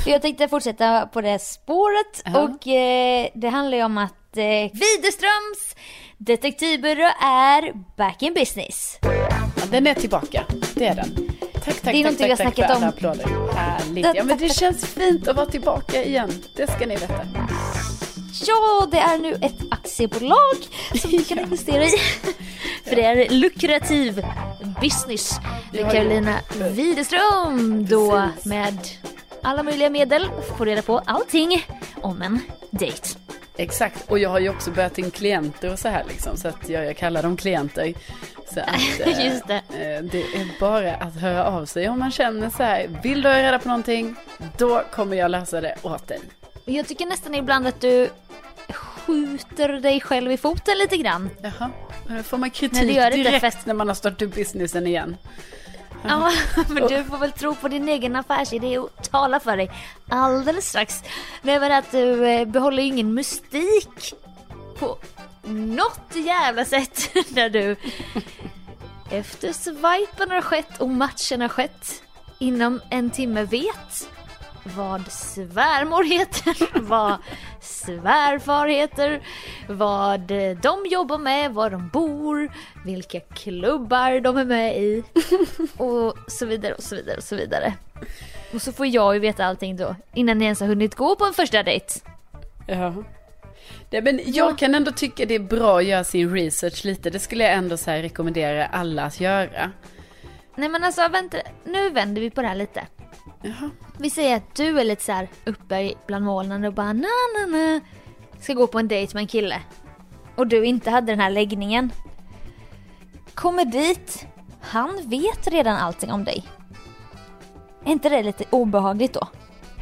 Jag tänkte fortsätta på det spåret Ja. och eh, det handlar ju om att eh, Widerströms detektivbyrå är back in business. Den är tillbaka, det är den. Tack, tack, Det är tack, någonting vi tack, har tack för snackat om. applåder. Härligt. Ja, men det känns fint att vara tillbaka igen. Det ska ni veta. Ja, det är nu ett aktiebolag som du kan <laughs> investera i. <laughs> För det är lukrativ business. Med Carolina ja. Widerström då med alla möjliga medel får reda på allting om en dejt. Exakt, och jag har ju också börjat in klienter och så här liksom, så att jag, jag kallar dem klienter. Så att, <laughs> eh, Just det. eh, det är bara att höra av sig om man känner så här, vill du ha reda på någonting, då kommer jag lösa det åt dig. Jag tycker nästan ibland att du skjuter dig själv i foten lite grann. Jaha, får man Nej, kritik det gör det inte, direkt för- när man har startat upp businessen igen. Ja, <laughs> men du får väl tro på din egen affärsidé och tala för dig alldeles strax. Nej men att du eh, behåller ju ingen mystik på något jävla sätt <laughs> när du efter swipen har skett och matchen har skett inom en timme vet vad svärmor heter, <laughs> vad svärfar heter, vad de jobbar med, var de bor, vilka klubbar de är med i <laughs> och så vidare och så vidare och så vidare. Och så får jag ju veta allting då innan ni ens har hunnit gå på en första dejt. Ja. Nej, men jag Ja. kan ändå tycka det är bra att göra sin research lite. Det skulle jag ändå så rekommendera alla att göra. Nej men alltså vänta, nu vänder vi på det här lite. Jaha. Vi säger att du är lite så här uppe bland molnen och bara na na na ska gå på en dejt med en kille. Och du inte hade den här läggningen. Kommer dit, han vet redan allting om dig. Är inte det lite obehagligt då?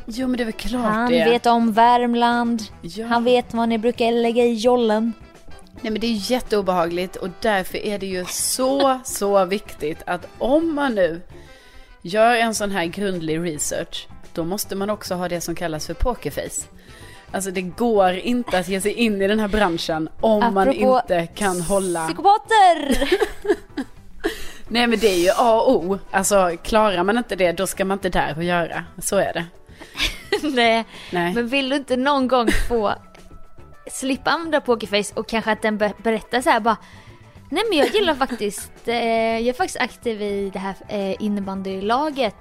Jo men det är väl klart Han det. vet om Värmland, Ja. han vet vad ni brukar lägga i jollen. Nej men det är jätteobehagligt och därför är det ju så, så viktigt att om man nu gör en sån här grundlig research, då måste man också ha det som kallas för pokerface. Alltså det går inte att ge sig in i den här branschen om man Apropå inte kan hålla... Psykopater! <laughs> Nej men det är ju A och O. Alltså klarar man inte det, då ska man inte där och göra. Så är det. <laughs> Nej. Nej. Men vill du inte någon gång få slippa använda pokerface och kanske att den be- berättar så här bara Nej men jag gillar faktiskt, eh, jag är faktiskt aktiv i det här eh, innebandylaget.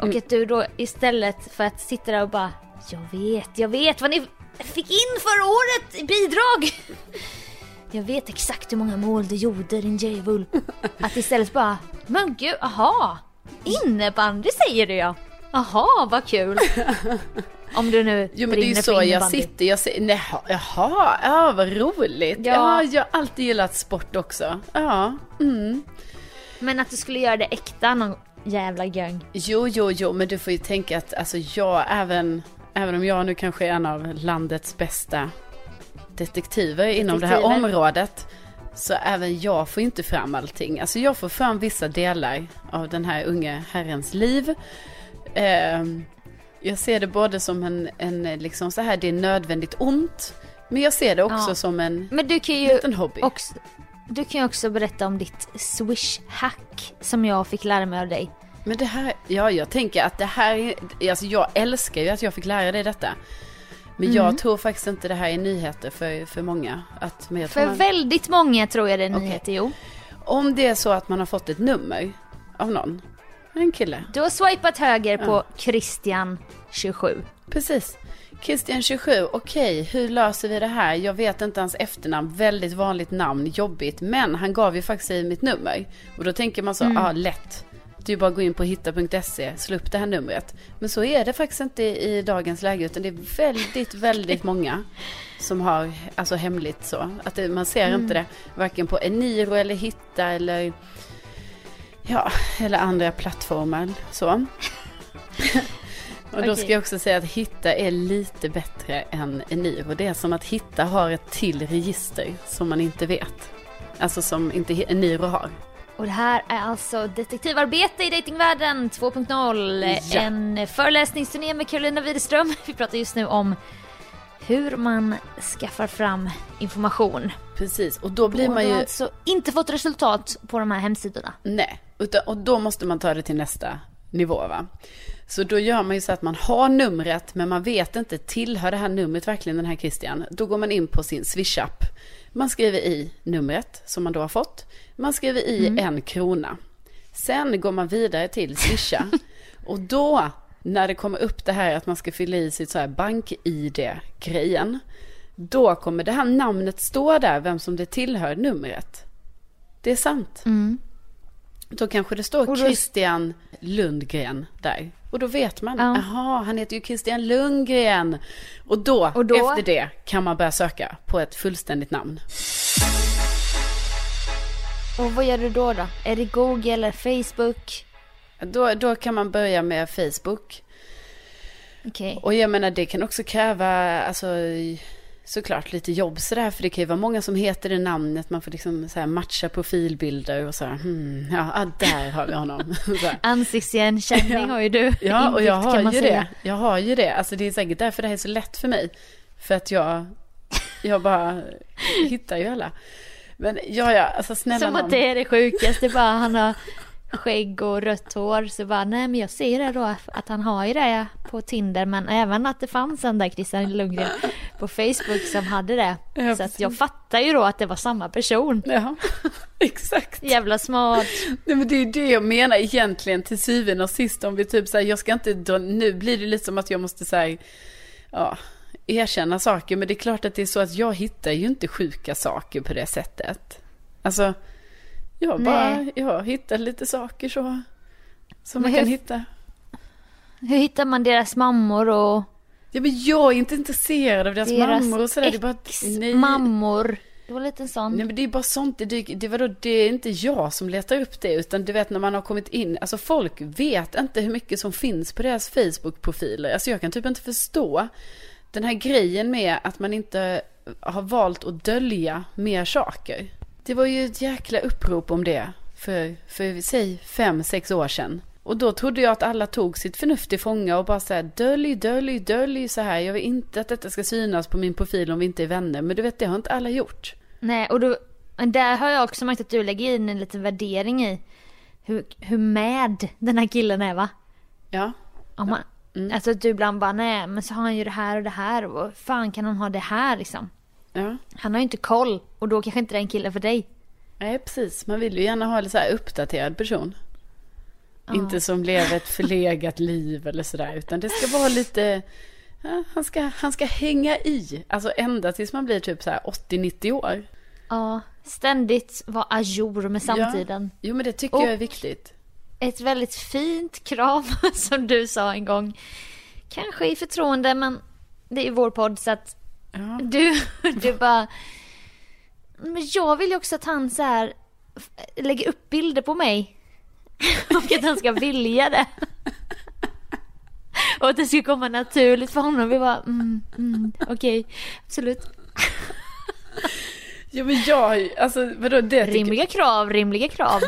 Och att du då istället för att sitta där och bara Jag vet, jag vet vad ni fick in förra året i bidrag! Jag vet exakt hur många mål du gjorde din djävul. Att istället bara Men gud, aha! Innebandy säger du ja! Aha, vad kul! Om du nu Jo men det är ju så jag sitter, jag säger, nej, jaha, ja vad roligt. Ja. Ja. jag har alltid gillat sport också. Ja, mm. Men att du skulle göra det äkta någon jävla gång. Jo, jo, jo, men du får ju tänka att alltså jag, även, även om jag nu kanske är en av landets bästa detektiver inom det här Detektiver. området. Så även jag får inte fram allting. Alltså jag får fram vissa delar av den här unge herrens liv. Ehm, jag ser det både som en, en liksom så här, det är nödvändigt ont. Men jag ser det också Ja. som en Men du kan ju liten hobby. också, du kan ju också berätta om ditt swish-hack som jag fick lära mig av dig. Men det här, ja jag tänker att det här, är- alltså jag älskar ju att jag fick lära dig detta. Men Mm. jag tror faktiskt inte det här är nyheter för, för många. Att, men För man, väldigt många tror jag det är nyheter, jo. om det är så att man har fått ett nummer av någon, en kille. Du har swipat höger Ja. på Christian 27. Precis. Christian 27, okej, hur löser vi det här? Jag vet inte hans efternamn, väldigt vanligt namn, jobbigt. Men han gav ju faktiskt sig mitt nummer. Och då tänker man så, ja Mm. ah, lätt. Det är bara att gå in på hitta.se, slå upp det här numret. Men så är det faktiskt inte i dagens läge, utan det är väldigt, <laughs> väldigt många som har, alltså hemligt så. Att det, man ser Mm. inte det, varken på Eniro eller Hitta eller, ja, eller andra plattformar så. Och då ska jag också säga att Hitta är lite bättre än Eniro. Det är som att Hitta har ett till register som man inte vet. Alltså som inte Eniro har. Och det här är alltså Detektivarbete i datingvärlden 2.0. Ja. En föreläsningsturné med Carolina Widerström. <laughs> Vi pratar just nu om hur man skaffar fram information. Precis, och då blir och man du har ju... alltså inte fått resultat på de här hemsidorna. Nej, och då måste man ta det till nästa nivå va. Så då gör man ju så att man har numret men man vet inte, tillhör det här numret verkligen den här Christian? Då går man in på sin Swish-app. Man skriver i numret som man då har fått. Man skriver i en krona. Sen går man vidare till Swisha. <laughs> och då, när det kommer upp det här att man ska fylla i sitt så här bank-id-grejen. Då kommer det här namnet stå där, vem som det tillhör numret. Det är sant. Då kanske det står då- Christian Lundgren där. Och då vet man, Ja. jaha, han heter ju Christian Lundgren. Och då, Och då- efter det, kan man börja söka på ett fullständigt namn. Och vad gör du då då? Är det Google eller Facebook? Då, då kan man börja med Facebook. Okej. Och jag menar, det kan också kräva, alltså, såklart lite jobb sådär. För det kan ju vara många som heter det namnet. Man får liksom så här matcha profilbilder och så här, hmm, ja, ah, där har vi honom. <laughs> Ansiktsigenkänning har ju du <laughs> Ja, och jag har ju säga. det. Jag har ju det. Alltså det är säkert därför det här är så lätt för mig. För att jag, jag bara hittar ju alla. Men ja, ja, alltså snälla Som att det är det sjukaste, bara han har skägg och rött hår. Så bara, nej men jag ser det då att han har ju det på Tinder. Men även att det fanns en där Christian Lundgren på Facebook som hade det. <laughs> Ja, så att jag fattar ju då att det var samma person. Ja, <laughs> exakt. Jävla smart. Nej men det är ju det jag menar egentligen till syvende och sist om vi typ säger jag ska inte dra, nu blir det lite som att jag måste säga ja, erkänna saker. Men det är klart att det är så att jag hittar ju inte sjuka saker på det sättet. Alltså, jag bara, Nej. jag hittar lite saker så. Som Men man kan hur- hitta. Hur hittar man deras mammor och Ja men jag är inte intresserad av deras, deras mammor och sådär. Det är bara, att- nej. ex-mammor? Det var lite sån. Nej men det är bara sånt det det, vadå, det är inte jag som letar upp det utan du vet när man har kommit in, alltså folk vet inte hur mycket som finns på deras Facebook-profiler. Alltså jag kan typ inte förstå den här grejen med att man inte har valt att dölja mer saker. Det var ju ett jäkla upprop om det för, för säg fem, sex år sedan. Och då trodde jag att alla tog sitt förnuft till fånga och bara så här dölj, dölj, dölj så här. Jag vill inte att detta ska synas på min profil om vi inte är vänner. Men du vet, det har inte alla gjort. Nej, och då, där har jag också märkt att du lägger in en liten värdering i hur, hur med den här killen är va? Ja. Om man, Mm. Alltså att du ibland bara nej men så har han ju det här och det här och fan kan han ha det här liksom? Ja. Han har ju inte koll och då kanske inte det är en kille för dig. Nej, precis. Man vill ju gärna ha en så här uppdaterad person. Inte som lever ett förlegat liv eller sådär. Utan det ska vara lite... Ja, han, ska, han ska hänga i. Alltså ända tills man blir typ så här 80-90 år. Ja, ständigt vara ajour med samtiden. Ja. Jo, men det tycker Och- jag är viktigt. Ett väldigt fint krav <laughs> som du sa en gång. Kanske i förtroende men det är ju vår podd så att Ja. du, du bara... Men jag vill ju också att han så här lägger upp bilder på mig. <laughs> Och att han ska vilja det. Och att det ska komma naturligt för honom. Vi bara, mm, mm, okej, absolut. Jo, men jag... Alltså, vadå det? tycker- Rimliga krav, rimliga krav.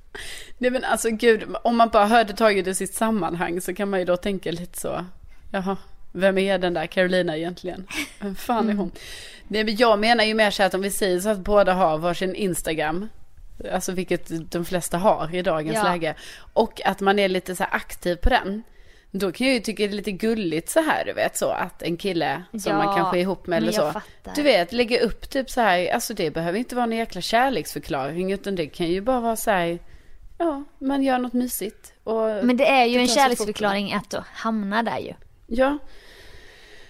<laughs> Nej, men alltså gud. Om man bara hörde taget i sitt sammanhang så kan man ju då tänka lite så. Jaha, vem är den där Carolina egentligen? Vem fan är hon? Nej, men jag menar ju mer så att om vi säger så att båda har varsin Instagram. Alltså vilket de flesta har i dagens Ja. läge. Och att man är lite så här aktiv på den. Då kan jag ju tycka det är lite gulligt så här, du vet så att en kille som Ja, man kanske är ihop med eller så. fattar. Du vet, lägga upp typ så här, alltså det behöver inte vara en jäkla kärleksförklaring utan det kan ju bara vara så här, ja, man gör något mysigt. Och Men det är ju det en kärleksförklaring att då hamna där ju. Ja,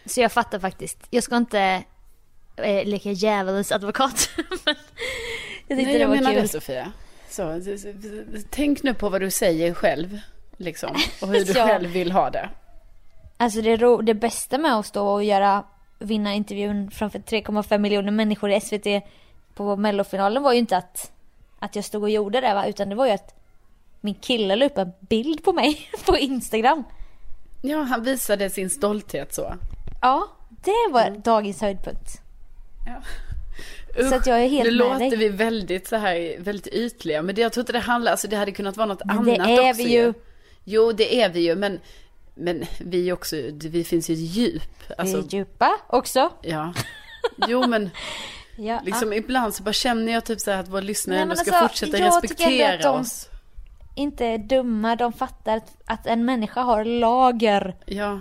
Så jag fattar faktiskt. Jag ska inte eh, leka djävulens advokat. <laughs> Men jag tyckte nej, det jag var menar kul. det Sofia. Så, tänk nu på vad du säger själv, liksom. Och hur du <laughs> Ja. själv vill ha det. Alltså det, ro- det bästa med att stå och göra vinna intervjun framför 3,5 miljoner människor i SVT på mellofinalen var ju inte att, att jag stod och gjorde det va, utan det var ju att min kille la upp en bild på mig <laughs> på Instagram. Ja, han visade sin stolthet så. Ja, det var dagens höjdpunkt. Usch, Så att jag är helt nu låter dig. vi väldigt så här, väldigt ytliga. Men det, jag tror inte det handlar, alltså det hade kunnat vara något Men annat det är också vi ju. Jo, det är vi ju, men, men vi också, vi finns ju ett djup. Alltså, vi är djupa också. ja. Jo, men <laughs> Ja, liksom ibland så bara känner jag typ så här att våra lyssnare Nej, ändå ska alltså, fortsätta respektera att de- oss. inte är dumma, de fattar att, att en människa har lager. Ja.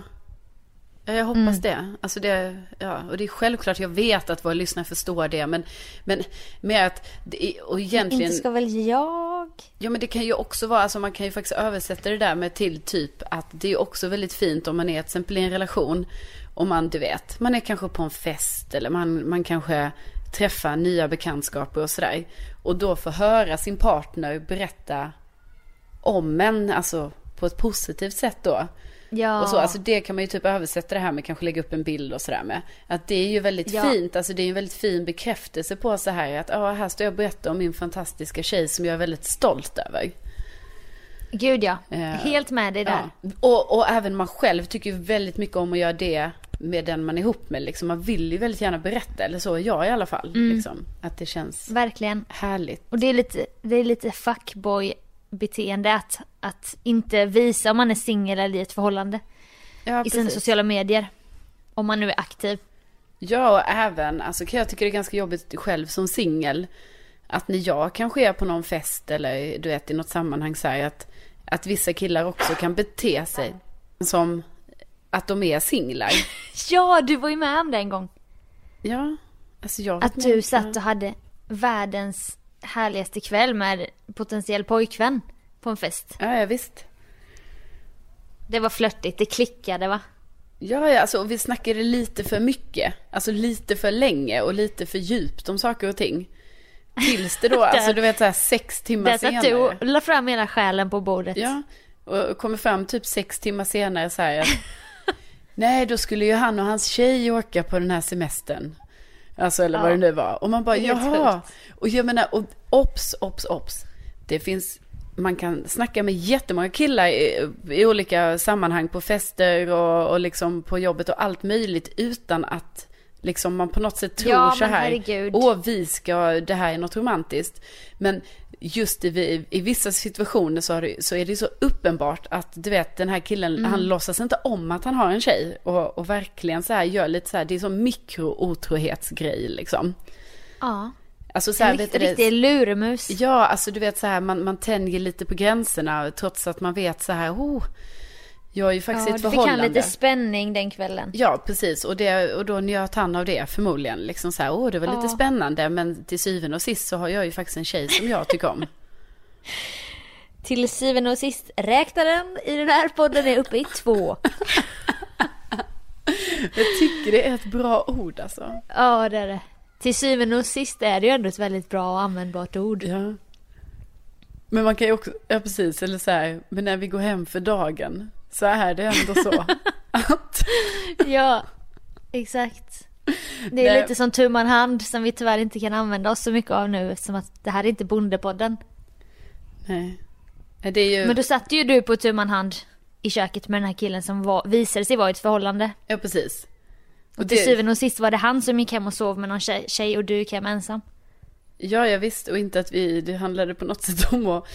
Ja, jag hoppas Mm. det. Alltså det, ja, och det är självklart, jag vet att våra lyssnare förstår det, men, men med att, det och egentligen, Inte ska väl jag? ja men det kan ju också vara, alltså man kan ju faktiskt översätta det där med till typ att det är också väldigt fint om man är till exempel i en relation, om man, du vet, man är kanske på en fest eller man, man kanske träffar nya bekantskaper och sådär. Och då får höra sin partner berätta om en, alltså på ett positivt sätt då. Ja. Och så, alltså det kan man ju typ översätta det här med kanske lägga upp en bild och sådär med. Att det är ju väldigt Ja. fint, alltså det är en väldigt fin bekräftelse på så här att ja, här står jag och berättar om min fantastiska tjej som jag är väldigt stolt över. Gud ja, Eh, helt med dig där. Ja. Och, och även man själv tycker ju väldigt mycket om att göra det med den man är ihop med. Liksom. Man vill ju väldigt gärna berätta, eller så jag i alla fall. Mm. Liksom. Att det känns Verkligen. härligt. Och det är lite, det är lite fuckboy-beteende att, att inte visa om man är singel eller i ett förhållande Ja, i sina sociala medier. Om man nu är aktiv. Ja, och även, alltså jag tycka det är ganska jobbigt själv som singel. Att när jag kanske är på någon fest eller du vet i något sammanhang så här att, att vissa killar också kan bete sig som att de är singlar. <laughs> Ja, du var ju med om det en gång. Ja, alltså jag Att inte. du satt och hade världens härligaste kväll med potentiell pojkvän på en fest. Ja, ja visst. Det var flörtigt, det klickade va? Ja, ja, alltså vi snackade lite för mycket. Alltså lite för länge och lite för djupt om saker och ting. Tills det då, <laughs> alltså du vet så här sex timmar Där senare. satt du och la fram hela själen på bordet. Ja, och kommer fram typ sex timmar senare så här. att, <laughs> Nej, då skulle ju han och hans tjej åka på den här semestern. Alltså eller vad Ja. det nu var. Och man bara, jaha. sjukt. Och jag menar, och ops, ops, ops. Det finns, man kan snacka med jättemånga killar i, i olika sammanhang på fester och, och liksom på jobbet och allt möjligt utan att liksom man på något sätt tror Ja, så här. Åh, vi ska, det här är något romantiskt. Men just i, i vissa situationer så, det, så är det så uppenbart att du vet den här killen, Mm. han låtsas inte om att han har en tjej. Och, och verkligen så här gör lite så här, det är som mikro-otrohetsgrej liksom. Ja. Alltså så här, En vet riktig, luremus. Ja, alltså du vet så här, man, man tänjer lite på gränserna trots att man vet så här, oh, jag är ju faktiskt Ja, i ett du fick han förhållande. lite spänning den kvällen. Ja, precis. Och, det, och då njöt han av det förmodligen. Liksom så här, åh, det var lite Ja. spännande. Men till syvende och sist så har jag ju faktiskt en tjej som jag tycker om. <laughs> Till syvende och sist, räknaren i den här podden är uppe i två. <laughs> Jag tycker det är ett bra ord alltså. Ja, det är det. Till syvende och sist är det ju ändå ett väldigt bra och användbart ord. Ja. Men man kan ju också, ja precis, eller så här, men när vi går hem för dagen så är det ändå så att, <laughs> Ja, exakt. Det är Nej. lite som tu man hand som vi tyvärr inte kan använda oss så mycket av nu eftersom att det här är inte Bondepodden. nej. Det är ju, Men då satt ju du på tu man hand i köket med den här killen som var, visade sig vara i ett förhållande. ja precis. Och till syvende och sist var det han som gick hem och sov med någon tjej, tjej och du gick hem ensam. Ja, jag visste och inte att vi, det handlade på något sätt om att,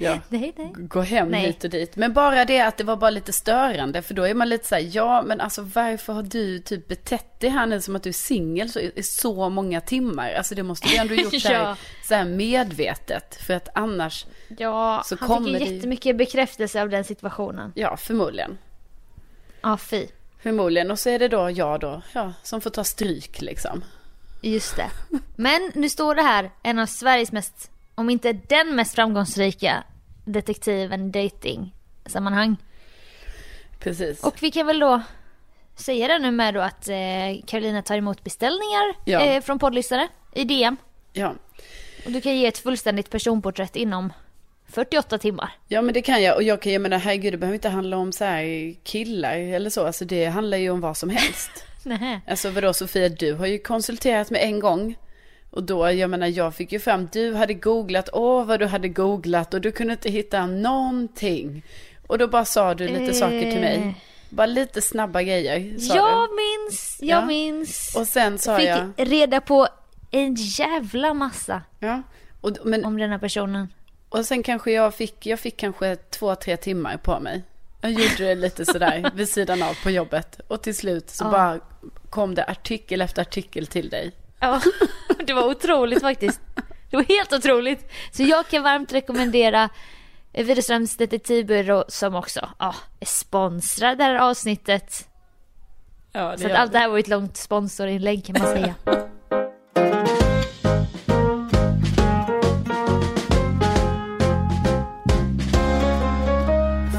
ja, Nej, nej. gå hem Nej. hit och dit. Men bara det att det var bara lite störande, för då är man lite så här, ja men alltså varför har du typ betett dig här nu som att du är singel så, i så många timmar? Alltså det måste du ändå gjort <laughs> så, här, Ja. så här medvetet, för att annars, Ja, Så han kommer fick det ju ju- jättemycket bekräftelse av den situationen. ja förmodligen. Ja, fy. Förmodligen, och så är det då jag då, ja, som får ta stryk liksom. Just det. Men nu står det här, en av Sveriges mest, om inte den mest framgångsrika detektiven dating sammanhang. Precis. Och vi kan väl då säga det nu med då att eh, Carolina tar emot beställningar Ja. eh, från poddlyssnare i DM. Ja. Och du kan ge ett fullständigt personporträtt inom 48 timmar. ja, men det kan jag. Och jag kan, jag menar, herregud, det behöver inte handla om så här killar eller så. Alltså det handlar ju om vad som helst. <laughs> Nej. Alltså vadå Sofia, du har ju konsulterat med en gång. Och då, jag menar, jag fick ju fram, du hade googlat, åh vad du hade googlat och du kunde inte hitta någonting. Och då bara sa du lite saker till mig. Eh. Bara lite snabba grejer, sa Jag du. minns, jag Ja. minns. Och sen sa Fick jag, reda på en jävla massa ja. Och, men, om den här personen. och sen kanske jag fick, jag fick kanske två, tre timmar på mig. Jag gjorde det lite sådär <laughs> vid sidan av på jobbet. Och till slut så Ja. bara kom det artikel efter artikel till dig. Ja, <laughs> det var otroligt faktiskt. Det var helt otroligt. Så jag kan varmt rekommendera Widerströms detektivbyrå som också ja, är sponsrad det här avsnittet. Ja, Så att allt det här var ett långt sponsorinlägg kan man <laughs> säga.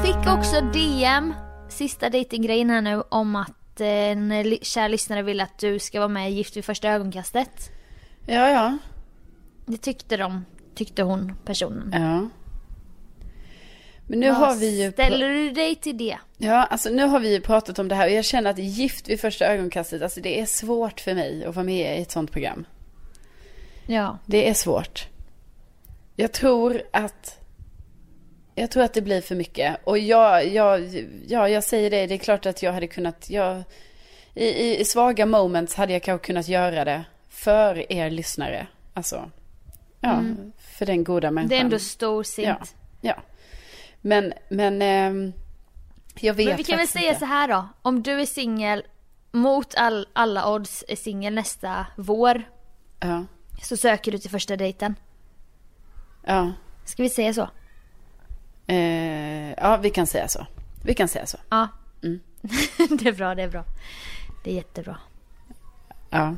Fick också DM, sista datinggrejen här nu, om att eh, en li- kär lyssnare vill att du ska vara med i Gift vid första ögonkastet. Ja, ja. Det tyckte de, tyckte hon, personen. Ja. Men nu Vad har vi ju... Ställer du dig till det? Ja, alltså nu har vi ju pratat om det här och jag känner att gift vid första ögonkastet, alltså det är svårt för mig att vara med i ett sånt program. Ja. Det är svårt. Jag tror att jag tror att det blir för mycket. Och jag, jag, ja, jag säger det, det är klart att jag hade kunnat, jag, i, i, svaga moments hade jag kanske kunnat göra det för er lyssnare. Alltså, ja, för den goda människan. Mm. Det är ändå storsint. Ja, ja. Men, men ehm, jag vet Men vi kan väl säga inte. så här då. Om du är singel, mot all, alla odds är singel nästa vår, Ja, så söker du till första dejten. ja. Ska vi säga så? Eh, ja, vi kan säga så. Vi kan säga så. Ja. Mm. <laughs> det är bra, det är bra. Det är jättebra. Ja,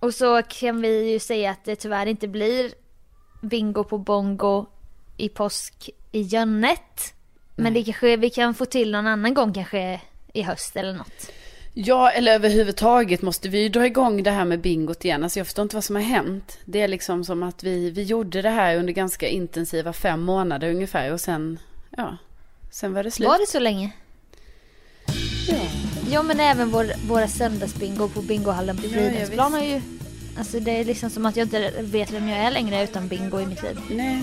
Och så kan vi ju säga att det tyvärr inte blir bingo på bongo i påsk i Jönnet. Men det kanske vi kan få till någon annan gång kanske i höst eller något. Ja, eller överhuvudtaget måste vi ju dra igång det här med bingot igen. Alltså jag förstår inte vad som har hänt. Det är liksom som att vi, vi gjorde det här under ganska intensiva fem månader ungefär och sen, ja, sen var det slut. Var det så länge? Ja. Ja men även vår, våra söndagsbingo på bingohallen på Fridhemsplan ja, har ju... Alltså det är liksom som att jag inte vet vem jag är längre utan bingo i mitt liv. Nej.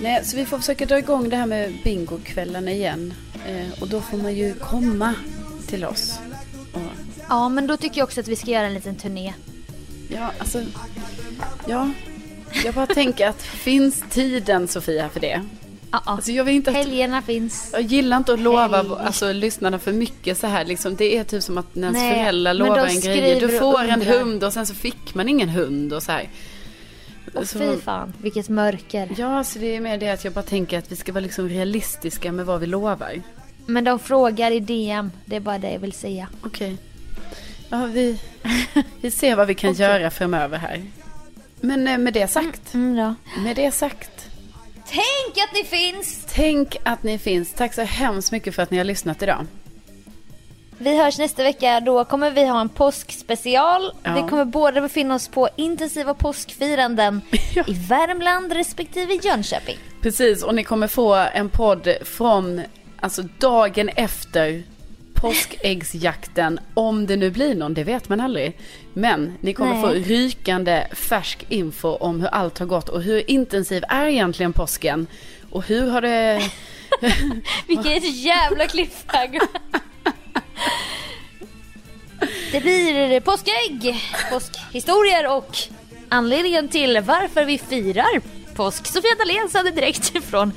Nej, så vi får försöka dra igång det här med bingokvällarna igen. Eh, och då får man ju komma till oss. Och, Ja men då tycker jag också att vi ska göra en liten turné. ja, alltså, ja. Jag bara tänker att finns tiden Sofia för det? Ja, ja. Alltså jag vill inte att Helgerna finns. Jag gillar inte att lova Helg. alltså, lyssnarna för mycket så här. Liksom. Det är typ som att när ens Nej, föräldrar lovar en grej. Du och får en hund och sen så fick man ingen hund och så här. Så- fy fan, vilket mörker. Ja, så det är mer det att jag bara tänker att vi ska vara liksom realistiska med vad vi lovar. Men de frågar i DM, det är bara det jag vill säga. Okej. Ja, vi, vi ser vad vi kan <laughs> göra framöver här. Men eh, med det sagt, Mm, ja. med det sagt. Tänk att ni finns! Tänk att ni finns. Tack så hemskt mycket för att ni har lyssnat idag. Vi hörs nästa vecka, då kommer vi ha en påskspecial. Ja. Vi kommer båda befinna oss på intensiva påskfiranden <laughs> Ja. i Värmland respektive Jönköping. Precis, och ni kommer få en podd från alltså dagen efter påskäggsjakten. Om det nu blir någon, det vet man aldrig. Men ni kommer Nej. få rykande färsk info om hur allt har gått och hur intensiv är egentligen påsken? Och hur har det... <laughs> Vilket jävla cliffhanger! <laughs> Det blir påskägg, påskhistorier och anledningen till varför vi firar påsk. Sofia Dalén sänder direkt från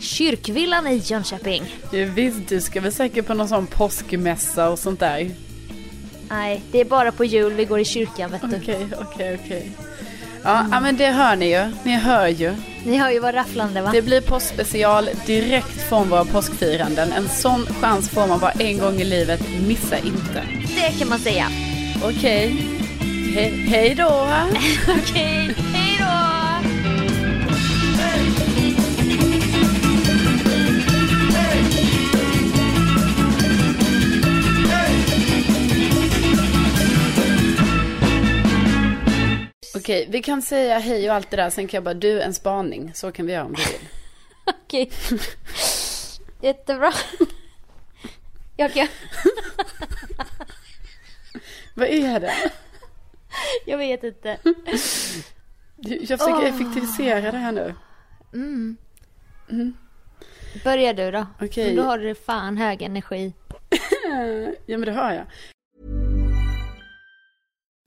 kyrkvillan i Jönköping. Ja, Visst, du ska väl säkert på någon sån påskmässa och sånt där? Nej, det är bara på jul vi går i kyrkan vet du. Okej, okej, okej. Ja, ja, men det hör ni ju. Ni hör ju. Ni hör ju vad rafflande va? Det blir påskspecial direkt från våra påskfiranden. En sån chans får man bara en gång i livet. Missa inte. Det kan man säga. Okej. He- hej då. <laughs> Okej, Okej, vi kan säga hej och allt det där. Sen kan jag bara, du en spaning. Så kan vi göra om du vill. <laughs> Okej. Jättebra. Jag kan... <laughs> Vad är det? Jag vet inte. Jag försöker effektivisera det här nu. Börja du då. Okej. Då har du fan hög energi. <laughs> Ja, men det har jag.